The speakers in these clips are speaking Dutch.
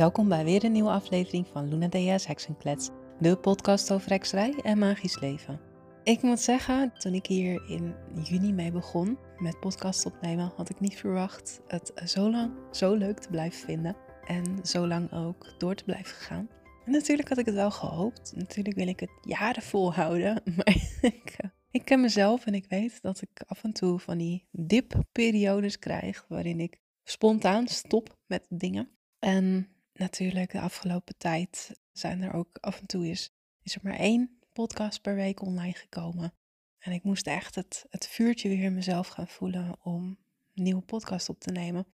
Welkom bij weer een nieuwe aflevering van Luna Dea's Heksenklets, de podcast over hekserij en magisch leven. Ik moet zeggen, toen ik hier in juni mee begon met podcast opnemen, had ik niet verwacht het zo lang zo leuk te blijven vinden en zo lang ook door te blijven gaan. Natuurlijk had ik het wel gehoopt. Natuurlijk wil ik het jaren volhouden, maar ik, ik ken mezelf en ik weet dat ik af en toe van die dipperiodes krijg waarin ik spontaan stop met dingen. En natuurlijk de afgelopen tijd zijn er ook af en toe is, is er maar één podcast per week online gekomen. En ik moest echt het, het vuurtje weer in mezelf gaan voelen om een nieuwe podcast op te nemen.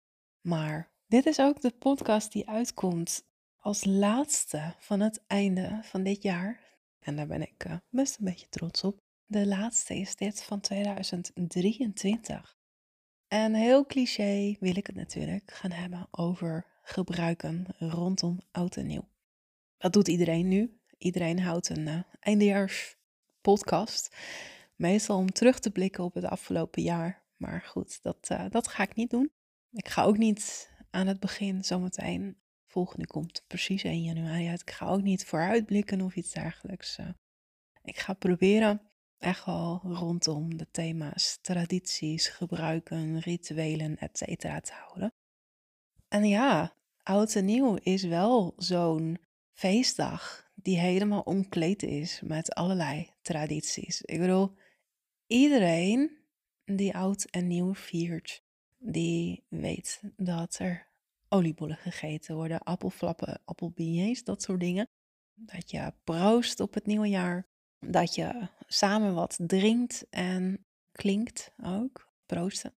Maar dit is ook de podcast die uitkomt als laatste van het einde van dit jaar. En daar ben ik uh, best een beetje trots op. De laatste is dit van 2023. En heel cliché wil ik het natuurlijk gaan hebben over gebruiken rondom oud en nieuw. Dat doet iedereen nu. Iedereen houdt een uh, eindejaars podcast. Meestal om terug te blikken op het afgelopen jaar. Maar goed, dat, uh, dat ga ik niet doen. Ik ga ook niet aan het begin zometeen. Volgende komt precies 1 januari uit. Ik ga ook niet vooruitblikken of iets dergelijks. Uh, ik ga proberen echt wel rondom de thema's tradities, gebruiken, rituelen, etc. te houden. En ja, oud en nieuw is wel zo'n feestdag die helemaal omkleed is met allerlei tradities. Ik bedoel, iedereen die oud en nieuw viert, die weet dat er oliebollen gegeten worden, appelflappen, appelbeignets, dat soort dingen. Dat je proost op het nieuwe jaar. Dat je samen wat drinkt en klinkt ook, proosten.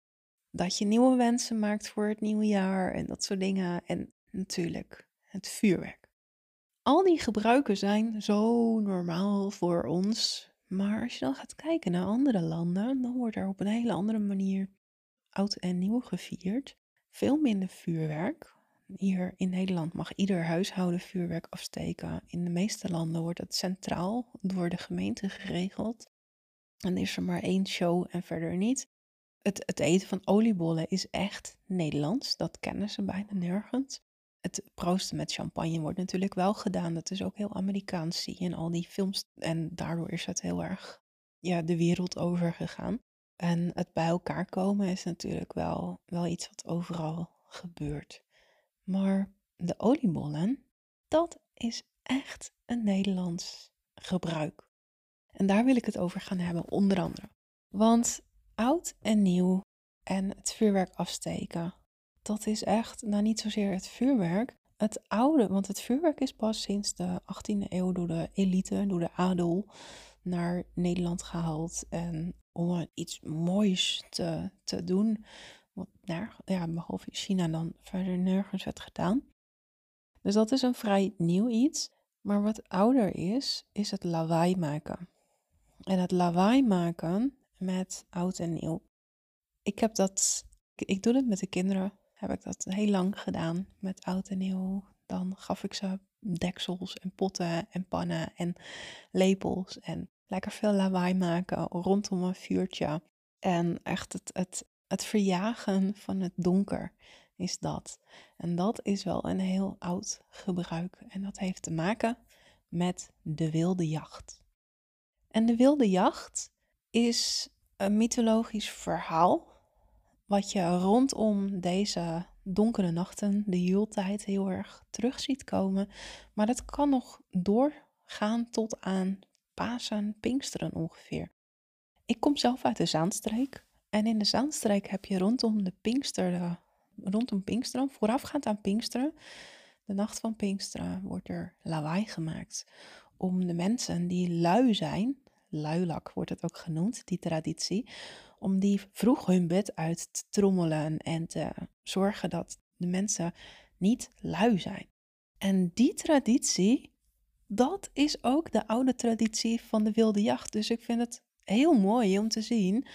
Dat je nieuwe wensen maakt voor het nieuwe jaar en dat soort dingen. En natuurlijk het vuurwerk. Al die gebruiken zijn zo normaal voor ons. Maar als je dan gaat kijken naar andere landen, dan wordt er op een hele andere manier oud en nieuw gevierd. Veel minder vuurwerk. Hier in Nederland mag ieder huishouden vuurwerk afsteken. In de meeste landen wordt het centraal door de gemeente geregeld. En is er maar één show en verder niet. Het, het eten van oliebollen is echt Nederlands. Dat kennen ze bijna nergens. Het proosten met champagne wordt natuurlijk wel gedaan. Dat is ook heel Amerikaans, zie je in al die films. En daardoor is het heel erg ja, de wereld over gegaan. En het bij elkaar komen is natuurlijk wel, wel iets wat overal gebeurt. Maar de oliebollen, dat is echt een Nederlands gebruik. En daar wil ik het over gaan hebben, onder andere. Want oud en nieuw en het vuurwerk afsteken, dat is echt, nou niet zozeer het vuurwerk, het oude, want het vuurwerk is pas sinds de 18e eeuw door de elite, door de adel, naar Nederland gehaald. En om iets moois te, te doen, wat ja, behalve in China dan verder nergens werd gedaan. Dus dat is een vrij nieuw iets. Maar wat ouder is, is het lawaai maken. En het lawaai maken met oud en nieuw. Ik heb dat, ik doe het met de kinderen, heb ik dat heel lang gedaan met oud en nieuw. Dan gaf ik ze deksels en potten en pannen en lepels en lekker veel lawaai maken rondom een vuurtje. En echt het, het, het verjagen van het donker is dat. En dat is wel een heel oud gebruik. En dat heeft te maken met de wilde jacht. En de wilde jacht is een mythologisch verhaal wat je rondom deze donkere nachten, de jultijd, heel erg terug ziet komen. Maar dat kan nog doorgaan tot aan Pasen, Pinksteren ongeveer. Ik kom zelf uit de Zaanstreek. En in de Zaanstreek heb je rondom de Pinkster, rondom Pinksteren, voorafgaand aan Pinksteren, de nacht van Pinksteren, wordt er lawaai gemaakt. Om de mensen die lui zijn, luilak wordt het ook genoemd, die traditie, om die vroeg hun bed uit te trommelen en te zorgen dat de mensen niet lui zijn. En die traditie, dat is ook de oude traditie van de wilde jacht. Dus ik vind het heel mooi om te zien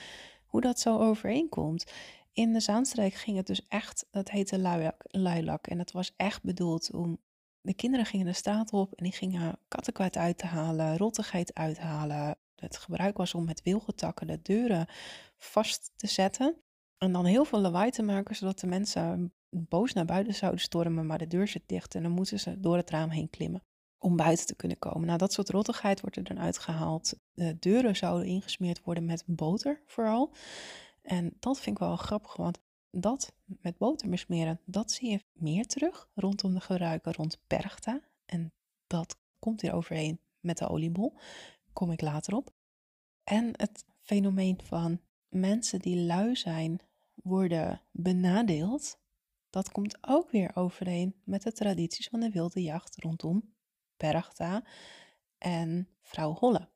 hoe dat zo overeenkomt. In de Zaanstreek ging het dus echt, dat heette luilak. En dat was echt bedoeld om de kinderen gingen de straat op en die gingen kattenkwaad uit te halen, rottigheid uithalen. Het gebruik was om met wilgetakken de deuren vast te zetten. En dan heel veel lawaai te maken, zodat de mensen boos naar buiten zouden stormen, maar de deur zit dicht en dan moeten ze door het raam heen klimmen om buiten te kunnen komen. Nou, dat soort rottigheid wordt er dan uitgehaald. De deuren zouden ingesmeerd worden met boter vooral. En dat vind ik wel grappig, want dat met boter besmeren, dat zie je meer terug rondom de gebruiken rond pergta. En dat komt hier overheen met de oliebol. Kom ik later op. En het fenomeen van mensen die lui zijn, worden benadeeld. Dat komt ook weer overeen met de tradities van de wilde jacht rondom Perchta en vrouw Holle.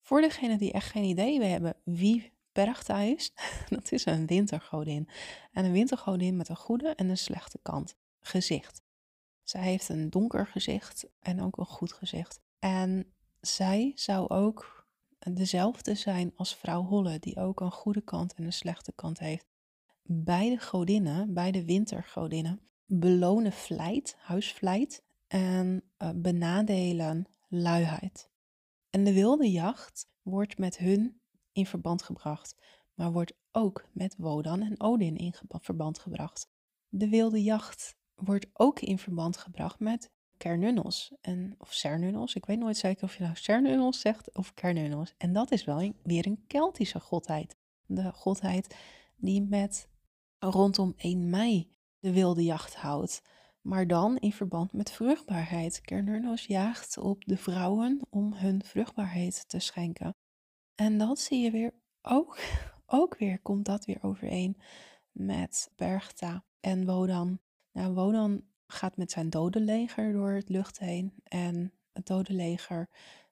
Voor degenen die echt geen idee hebben wie Perchta is, dat is een wintergodin. En een wintergodin met een goede en een slechte kant, gezicht. Zij heeft een donker gezicht en ook een goed gezicht. En zij zou ook dezelfde zijn als vrouw Holle, die ook een goede kant en een slechte kant heeft. Beide godinnen, beide wintergodinnen, belonen vlijt, huisvlijt en uh, benadelen luiheid. En de wilde jacht wordt met hun in verband gebracht, maar wordt ook met Wodan en Odin in verband gebracht. De wilde jacht wordt ook in verband gebracht met Kernunnels en, of Cernunnels. Ik weet nooit zeker of je nou Cernunnels zegt of Kernunnels. En dat is wel weer een Keltische godheid. De godheid die met rondom 1 mei de wilde jacht houdt. Maar dan in verband met vruchtbaarheid. Kernunnels jaagt op de vrouwen om hun vruchtbaarheid te schenken. En dat zie je weer ook, ook weer, komt dat weer overeen met Bergta en Wodan. Nou, Wodan gaat met zijn dodenleger door het lucht heen. En het dodenleger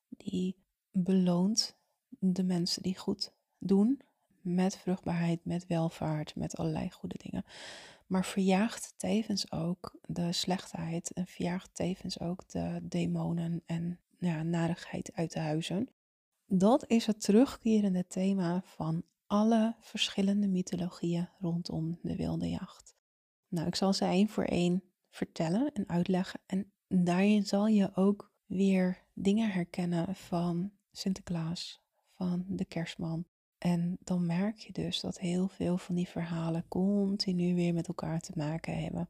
die beloont de mensen die goed doen. Met vruchtbaarheid, met welvaart, met allerlei goede dingen. Maar verjaagt tevens ook de slechtheid en verjaagt tevens ook de demonen en ja, narigheid uit de huizen. Dat is het terugkerende thema van alle verschillende mythologieën rondom de wilde jacht. Nou, ik zal ze één voor één vertellen en uitleggen. En daarin zal je ook weer dingen herkennen van Sinterklaas, van de kerstman. En dan merk je dus dat heel veel van die verhalen continu weer met elkaar te maken hebben.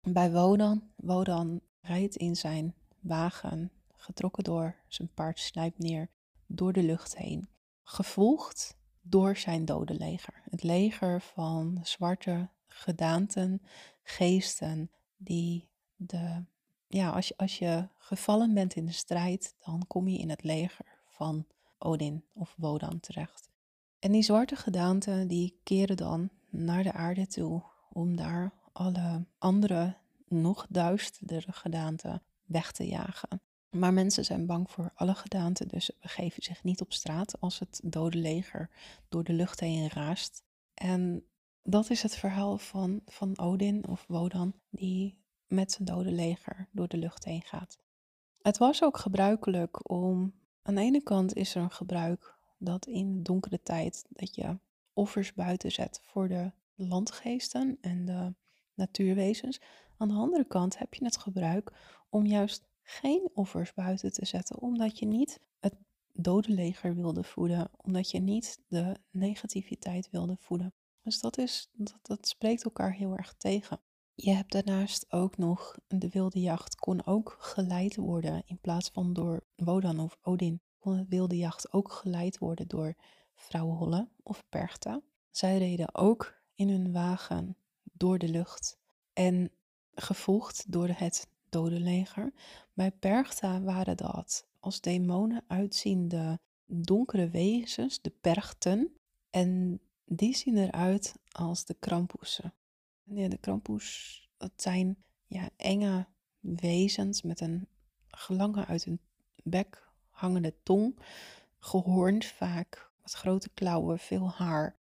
Bij Wodan, Wodan rijdt in zijn wagen, getrokken door zijn paard snijpt neer, door de lucht heen, gevolgd door zijn dode leger. Het leger van zwarte gedaanten, geesten, die de, ja, als je, als je gevallen bent in de strijd, dan kom je in het leger van Odin of Wodan terecht. En die zwarte gedaanten, die keren dan naar de aarde toe om daar alle andere, nog duisterdere gedaanten weg te jagen. Maar mensen zijn bang voor alle gedaanten, dus ze begeven zich niet op straat als het dode leger door de lucht heen raast. En dat is het verhaal van, van Odin of Wodan, die met zijn dode leger door de lucht heen gaat. Het was ook gebruikelijk om, aan de ene kant is er een gebruik dat in donkere tijd dat je offers buiten zet voor de landgeesten en de natuurwezens. Aan de andere kant heb je het gebruik om juist geen offers buiten te zetten, omdat je niet het dode leger wilde voeden, omdat je niet de negativiteit wilde voeden. Dus dat, is, dat, dat spreekt elkaar heel erg tegen. Je hebt daarnaast ook nog de wilde jacht kon ook geleid worden in plaats van door Wodan of Odin. Wilde jacht ook geleid worden door Holle of Perchta. Zij reden ook in hun wagen door de lucht en gevolgd door het dode leger. Bij Perchta waren dat als demonen uitziende donkere wezens, de Perchten. En die zien eruit als de krampoesen. De krampoes, dat zijn ja, enge wezens met een gelange uit hun bek hangende tong, gehoornd vaak, met grote klauwen, veel haar.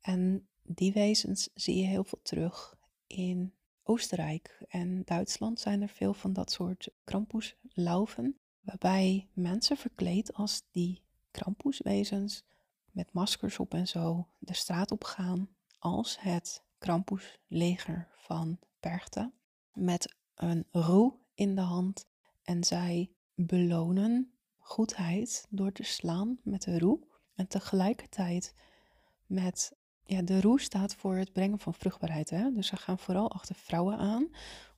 En die wezens zie je heel veel terug in Oostenrijk en Duitsland zijn er veel van dat soort krampoeslauven, waarbij mensen verkleed als die krampoeswezens met maskers op en zo de straat op gaan als het Krampusleger van Perchta met een roe in de hand en zij belonen goedheid door te slaan met de roe en tegelijkertijd met ja, de roe staat voor het brengen van vruchtbaarheid. Hè? Dus ze gaan vooral achter vrouwen aan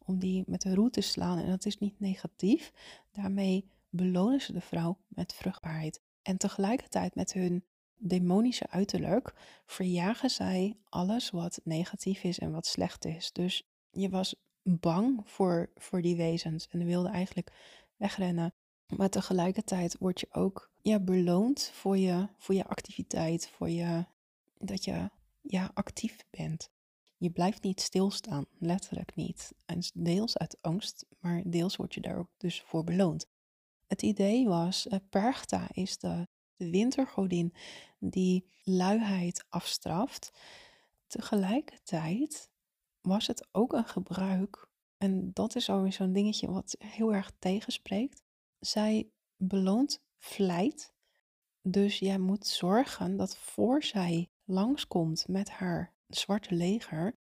om die met de roe te slaan. En dat is niet negatief. Daarmee belonen ze de vrouw met vruchtbaarheid. En tegelijkertijd met hun demonische uiterlijk verjagen zij alles wat negatief is en wat slecht is. Dus je was bang voor, voor die wezens en wilde eigenlijk wegrennen. Maar tegelijkertijd word je ook ja, beloond voor je, voor je activiteit, voor je, dat je ja, actief bent. Je blijft niet stilstaan, letterlijk niet. En deels uit angst, maar deels word je daar ook dus voor beloond. Het idee was, uh, Perchta is de, de wintergodin die luiheid afstraft. Tegelijkertijd was het ook een gebruik, en dat is alweer zo'n dingetje wat heel erg tegenspreekt. Zij beloont vlijt. Dus jij moet zorgen dat voor zij langskomt met haar zwarte leger,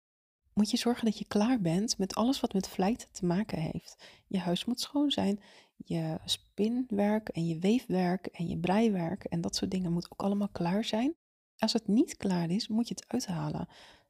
moet je zorgen dat je klaar bent met alles wat met vlijt te maken heeft. Je huis moet schoon zijn, je spinwerk en je weefwerk en je breiwerk en dat soort dingen moet ook allemaal klaar zijn. Als het niet klaar is, moet je het uithalen.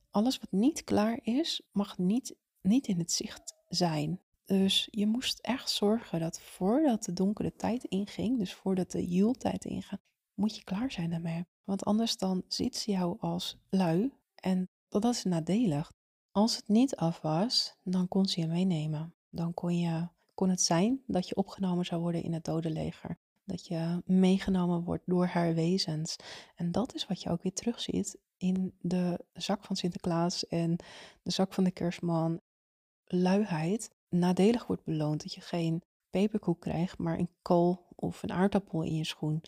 Alles wat niet klaar is, mag niet, niet in het zicht zijn. Dus je moest echt zorgen dat voordat de donkere tijd inging, dus voordat de Yule-tijd inging, moet je klaar zijn daarmee. Want anders dan ziet ze jou als lui en dat is nadelig. Als het niet af was, dan kon ze je meenemen. Dan kon, je, kon het zijn dat je opgenomen zou worden in het dodenleger. Dat je meegenomen wordt door haar wezens. En dat is wat je ook weer terugziet in de zak van Sinterklaas en de zak van de kerstman. Luiheid nadelig wordt beloond. Dat je geen peperkoek krijgt, maar een kool of een aardappel in je schoen.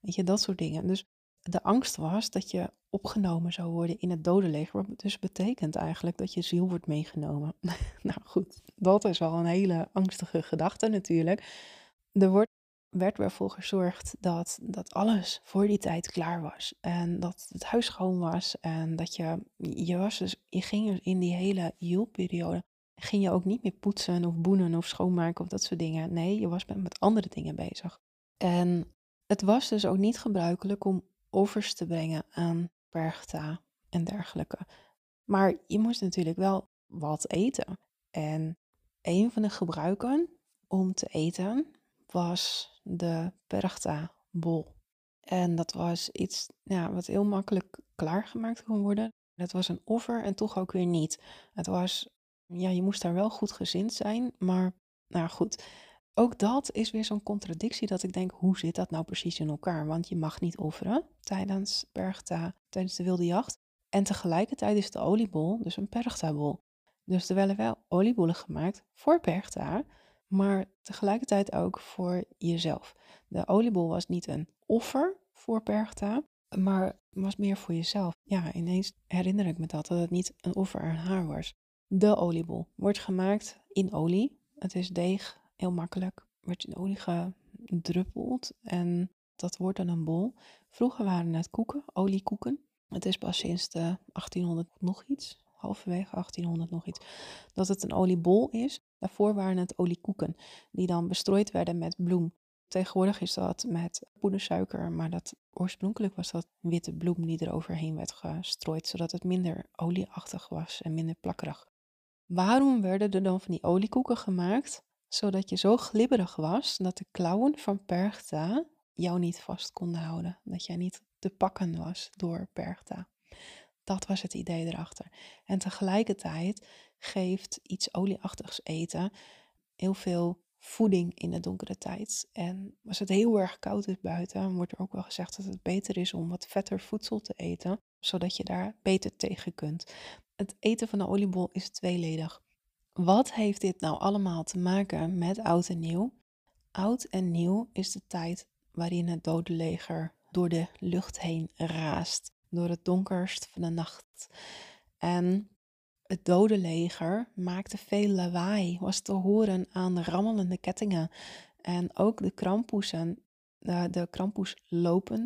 Weet je, dat soort dingen. Dus de angst was dat je opgenomen zou worden in het dodenleger. Wat dus betekent eigenlijk dat je ziel wordt meegenomen. nou goed, dat is wel een hele angstige gedachte natuurlijk. Er wordt, werd ervoor gezorgd dat, dat alles voor die tijd klaar was. En dat het huis schoon was. En dat je, je was dus, je ging dus in die hele periode ging je ook niet meer poetsen of boenen of schoonmaken of dat soort dingen. Nee, je was met, andere dingen bezig. En het was dus ook niet gebruikelijk om offers te brengen aan Bergta en dergelijke. Maar je moest natuurlijk wel wat eten. En een van de gebruiken om te eten was de Bergta-bol. En dat was iets ja, wat heel makkelijk klaargemaakt kon worden. Het was een offer en toch ook weer niet. Het was, ja, je moest daar wel goed gezind zijn, maar nou goed. Ook dat is weer zo'n contradictie dat ik denk, hoe zit dat nou precies in elkaar? Want je mag niet offeren tijdens Bergta, tijdens de wilde jacht. En tegelijkertijd is de oliebol dus een Bergta-bol. Dus er werden wel oliebollen gemaakt voor Bergta, maar tegelijkertijd ook voor jezelf. De oliebol was niet een offer voor Bergta, maar was meer voor jezelf. Ja, ineens herinner ik me dat, dat het niet een offer aan haar was. De oliebol wordt gemaakt in olie. Het is deeg heel makkelijk. Wordt in olie gedruppeld en dat wordt dan een bol. Vroeger waren het koeken, oliekoeken. Het is pas sinds de 1800 nog iets, halverwege 1800 nog iets, dat het een oliebol is. Daarvoor waren het oliekoeken, die dan bestrooid werden met bloem. Tegenwoordig is dat met poedersuiker, maar dat, oorspronkelijk was dat witte bloem die er overheen werd gestrooid, zodat het minder olieachtig was en minder plakkerig. Waarom werden er dan van die oliekoeken gemaakt? zodat je zo glibberig was dat de klauwen van Perchta jou niet vast konden houden. Dat jij niet te pakken was door Perchta. Dat was het idee erachter. En tegelijkertijd geeft iets olieachtigs eten heel veel voeding in de donkere tijd. En als het heel erg koud is buiten, wordt er ook wel gezegd dat het beter is om wat vetter voedsel te eten, zodat je daar beter tegen kunt. Het eten van de oliebol is tweeledig. Wat heeft dit nou allemaal te maken met oud en nieuw? Oud en nieuw is de tijd waarin het dode leger door de lucht heen raast, door het donkerst van de nacht. En het dode leger maakte veel lawaai, was te horen aan de rammelende kettingen. En ook de krampoesen de, de Krampus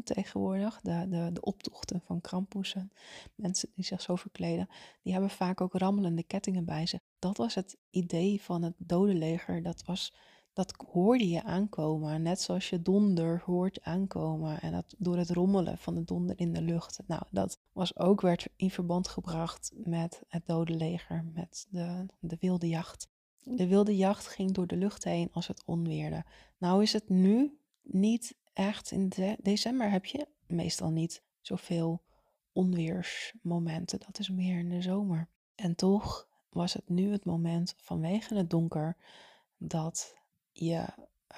tegenwoordig, de, de, de optochten van Krampoesen, mensen die zich zo verkleden, die hebben vaak ook rammelende kettingen bij zich. Dat was het idee van het dodenleger, dat was dat hoorde je aankomen. Net zoals je donder hoort aankomen. En dat door het rommelen van de donder in de lucht. Nou, dat was ook werd in verband gebracht met het dode leger, met de, de wilde jacht. De wilde jacht ging door de lucht heen als het onweerde. Nou is het nu niet echt. In december heb je meestal niet zoveel onweersmomenten. Dat is meer in de zomer. En toch was het nu het moment vanwege het donker dat, je,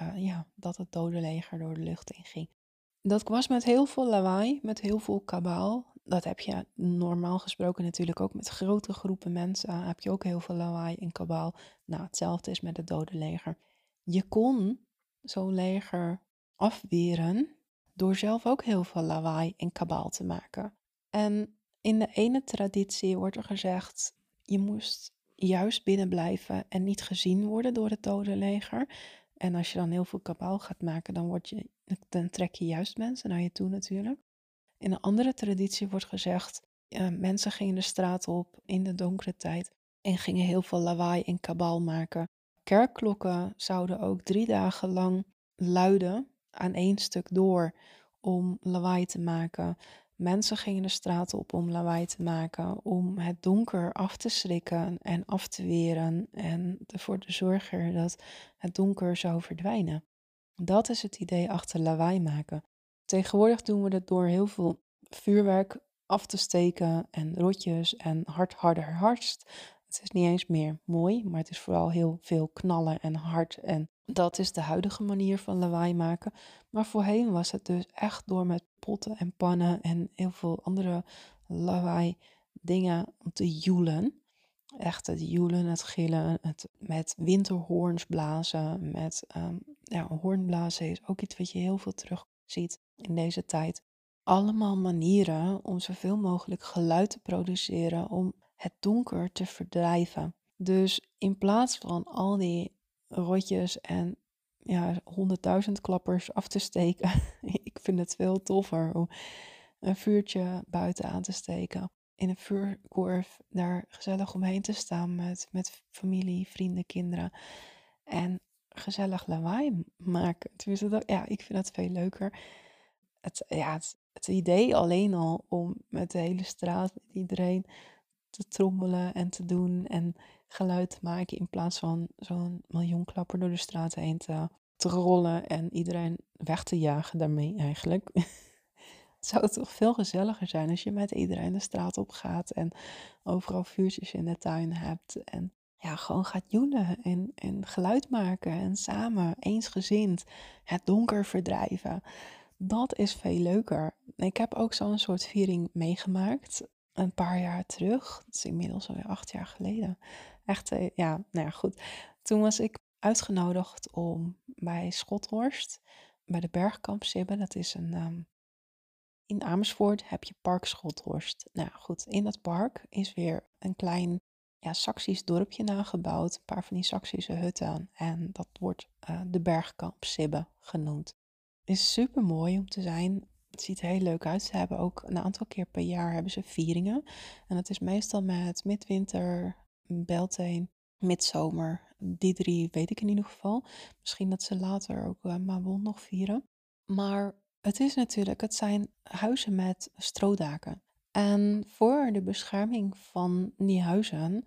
uh, ja, dat het dode leger door de lucht inging. Dat was met heel veel lawaai, met heel veel kabaal. Dat heb je normaal gesproken natuurlijk ook met grote groepen mensen. Heb je ook heel veel lawaai en kabaal. Nou, hetzelfde is met het dode leger. Je kon zo'n leger afweren door zelf ook heel veel lawaai en kabaal te maken. En in de ene traditie wordt er gezegd, je moest juist binnen blijven en niet gezien worden door het dode leger. En als je dan heel veel kabaal gaat maken, dan, word je, dan trek je juist mensen naar je toe natuurlijk. In een andere traditie wordt gezegd, mensen gingen de straat op in de donkere tijd en gingen heel veel lawaai en kabaal maken. Kerkklokken zouden ook drie dagen lang luiden aan één stuk door om lawaai te maken. Mensen gingen de straat op om lawaai te maken, om het donker af te schrikken en af te weren en ervoor te zorgen dat het donker zou verdwijnen. Dat is het idee achter lawaai maken. Tegenwoordig doen we dat door heel veel vuurwerk af te steken en rotjes en hard, harder, hardst. Het is niet eens meer mooi, maar het is vooral heel veel knallen en hard en dat is de huidige manier van lawaai maken. Maar voorheen was het dus echt door met potten en pannen en heel veel andere lawaai dingen om te joelen. Echt het joelen, het gillen, het met winterhoorns blazen, met um, ja, hoornblazen is ook iets wat je heel veel terug ziet in deze tijd. Allemaal manieren om zoveel mogelijk geluid te produceren om het donker te verdrijven. Dus in plaats van al die rotjes en ja, honderdduizend klappers af te steken. ik vind het veel toffer om een vuurtje buiten aan te steken. In een vuurkorf daar gezellig omheen te staan met, met familie, vrienden, kinderen. En gezellig lawaai maken. Tenminste, ja, ik vind dat veel leuker. Het, ja, het, het idee alleen al om met de hele straat, met iedereen te trommelen en te doen en geluid maken in plaats van zo'n miljoen klapper door de straat heen te, te rollen en iedereen weg te jagen daarmee eigenlijk. het zou toch veel gezelliger zijn als je met iedereen de straat op gaat en overal vuurtjes in de tuin hebt en ja, gewoon gaat joelen en, en geluid maken en samen eensgezind het donker verdrijven. Dat is veel leuker. Ik heb ook zo'n soort viering meegemaakt een paar jaar terug. Dat is inmiddels alweer acht jaar geleden. Echt, eh, ja, nou ja, goed. Toen was ik uitgenodigd om bij Schothorst, bij de Bergkamp Sibbe, dat is een... Um, in Amersfoort heb je Park Schothorst. Nou goed, in dat park is weer een klein ja, Saxisch dorpje nagebouwd. Een paar van die Saksische hutten. En dat wordt uh, de Bergkamp Sibbe genoemd. Is super mooi om te zijn. Het ziet er heel leuk uit. Ze hebben ook een aantal keer per jaar hebben ze vieringen. En dat is meestal met midwinter, Beltane, midzomer. Die drie weet ik in ieder geval. Misschien dat ze later ook uh, nog vieren. Maar het is natuurlijk, het zijn huizen met strodaken. En voor de bescherming van die huizen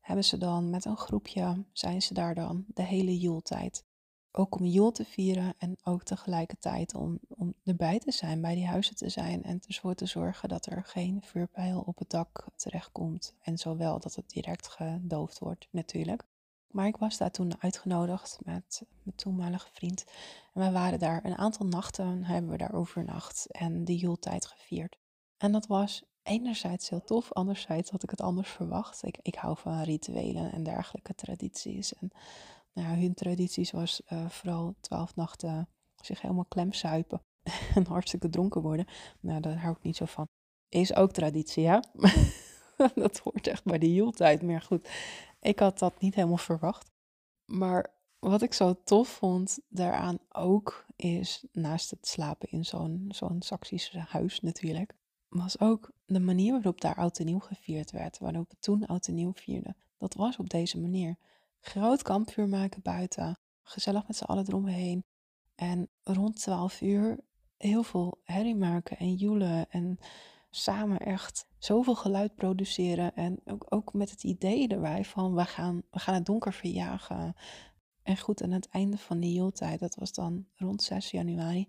hebben ze dan met een groepje, zijn ze daar dan de hele joeltijd ook om Joel te vieren en ook tegelijkertijd om, om erbij te zijn, bij die huizen te zijn en ervoor te zorgen dat er geen vuurpijl op het dak terechtkomt. En zowel dat het direct gedoofd wordt natuurlijk. Maar ik was daar toen uitgenodigd met mijn toenmalige vriend. En we waren daar een aantal nachten, hebben we daar overnacht en de Joeltijd gevierd. En dat was enerzijds heel tof, anderzijds had ik het anders verwacht. Ik, ik hou van rituelen en dergelijke tradities. En nou, hun tradities was uh, vooral twaalf nachten zich helemaal klemsuipen en hartstikke dronken worden. Nou, daar hou ik niet zo van. Is ook traditie, ja. dat hoort echt bij de hieltijd. Maar goed, ik had dat niet helemaal verwacht. Maar wat ik zo tof vond daaraan ook is, naast het slapen in zo'n zo'n Saksische huis natuurlijk, was ook de manier waarop daar oud en nieuw gevierd werd. Waarop we toen oud en nieuw vierden. Dat was op deze manier groot kampvuur maken buiten. gezellig met z'n allen eromheen. En rond 12 uur heel veel herrie maken en joelen en samen echt zoveel geluid produceren. En ook, ook met het idee erbij van we gaan, we gaan het donker verjagen. En goed, aan het einde van die joeltijd, dat was dan rond 6 januari,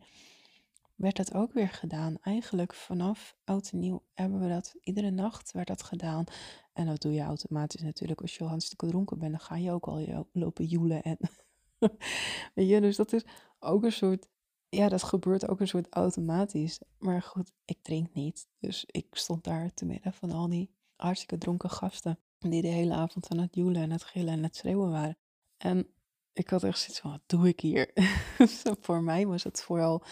werd dat ook weer gedaan. Eigenlijk vanaf oud en nieuw hebben we dat, iedere nacht werd dat gedaan. En dat doe je automatisch natuurlijk. Als je al hartstikke dronken bent, dan ga je ook al lopen joelen. En Weet je, dus dat is ook een soort, ja, dat gebeurt ook een soort automatisch. Maar goed, ik drink niet. Dus ik stond daar te midden van al die hartstikke dronken gasten. Die de hele avond aan het joelen en het gillen en het schreeuwen waren. En ik had echt zoiets van, wat doe ik hier? voor mij was het vooral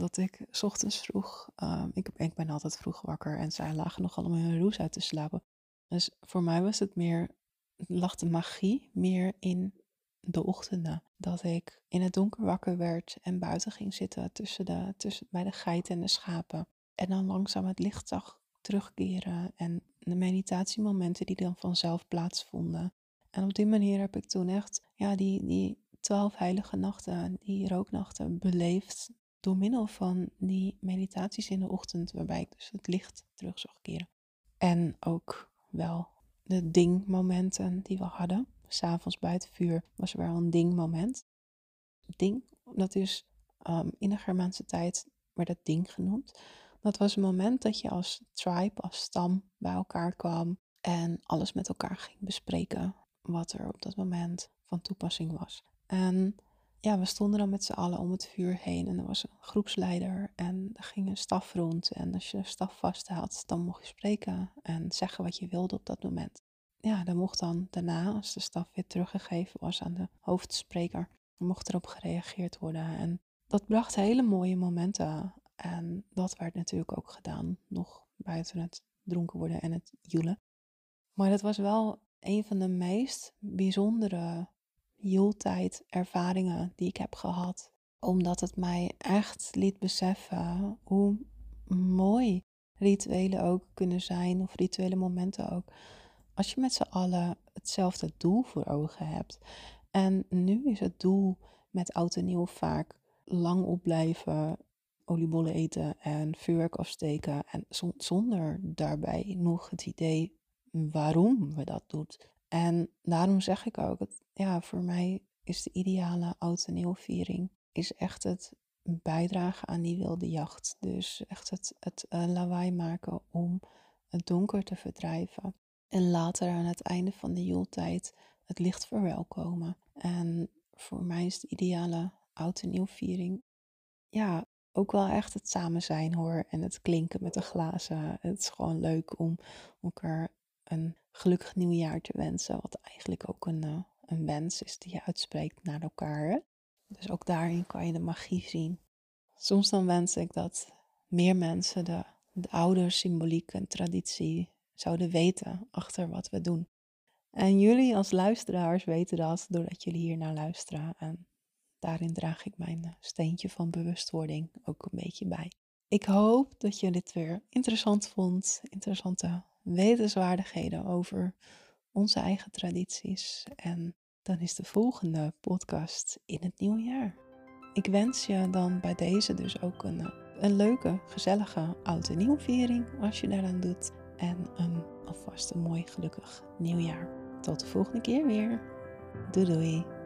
dat ik s ochtends vroeg, ehm, ik, ik ben altijd vroeg wakker en zij lagen nog allemaal hun roes uit te slapen. Dus voor mij was het meer, lag de magie meer in de ochtenden. Dat ik in het donker wakker werd en buiten ging zitten tussen de, tussen, bij de geiten en de schapen. En dan langzaam het licht zag terugkeren en de meditatiemomenten die dan vanzelf plaatsvonden. En op die manier heb ik toen echt ja, die, die twaalf heilige nachten, die rooknachten beleefd door middel van die meditaties in de ochtend, waarbij ik dus het licht terug zag keren. En ook wel de dingmomenten die we hadden s'avonds het vuur was er wel een ding-moment. Ding, dat is um, in de Germaanse tijd werd het ding genoemd. Dat was een moment dat je als tribe, als stam bij elkaar kwam en alles met elkaar ging bespreken wat er op dat moment van toepassing was. En ja, we stonden dan met z'n allen om het vuur heen en er was een groepsleider en er ging een staf rond. En als je de staf vast had, dan mocht je spreken en zeggen wat je wilde op dat moment ja, dan mocht dan daarna, als de staf weer teruggegeven was aan de hoofdspreker, mocht erop gereageerd worden. En dat bracht hele mooie momenten. En dat werd natuurlijk ook gedaan, nog buiten het dronken worden en het joelen. Maar dat was wel een van de meest bijzondere joeltijd ervaringen die ik heb gehad. Omdat het mij echt liet beseffen hoe mooi rituelen ook kunnen zijn, of rituele momenten ook als je met z'n allen hetzelfde doel voor ogen hebt. En nu is het doel met oud en nieuw vaak lang opblijven, oliebollen eten en vuurwerk afsteken. En zonder daarbij nog het idee waarom we dat doen. En daarom zeg ik ook, ja, voor mij is de ideale oud en nieuw viering is echt het bijdragen aan die wilde jacht. Dus echt het, het uh, lawaai maken om het donker te verdrijven. En later aan het einde van de joeltijd het licht verwelkomen. En voor mij is de ideale oud en nieuw viering. Ja, ook wel echt het samen zijn hoor. En het klinken met de glazen. Het is gewoon leuk om elkaar een gelukkig nieuwjaar te wensen. Wat eigenlijk ook een, uh, een wens is die je uitspreekt naar elkaar. Dus ook daarin kan je de magie zien. Soms dan wens ik dat meer mensen de, de oude symboliek en traditie zouden weten achter wat we doen. En jullie als luisteraars weten dat doordat jullie hier naar luisteren. En daarin draag ik mijn eh, steentje van bewustwording ook een beetje bij. Ik hoop dat je dit weer interessant vond. Interessante wetenswaardigheden over onze eigen tradities. En dan is de volgende podcast in het nieuwe jaar. Ik wens je dan bij deze dus ook een, een leuke, gezellige oud en nieuw viering als je daaraan doet en een, alvast een mooi gelukkig nieuwjaar. Tot de volgende keer weer. Doei doei.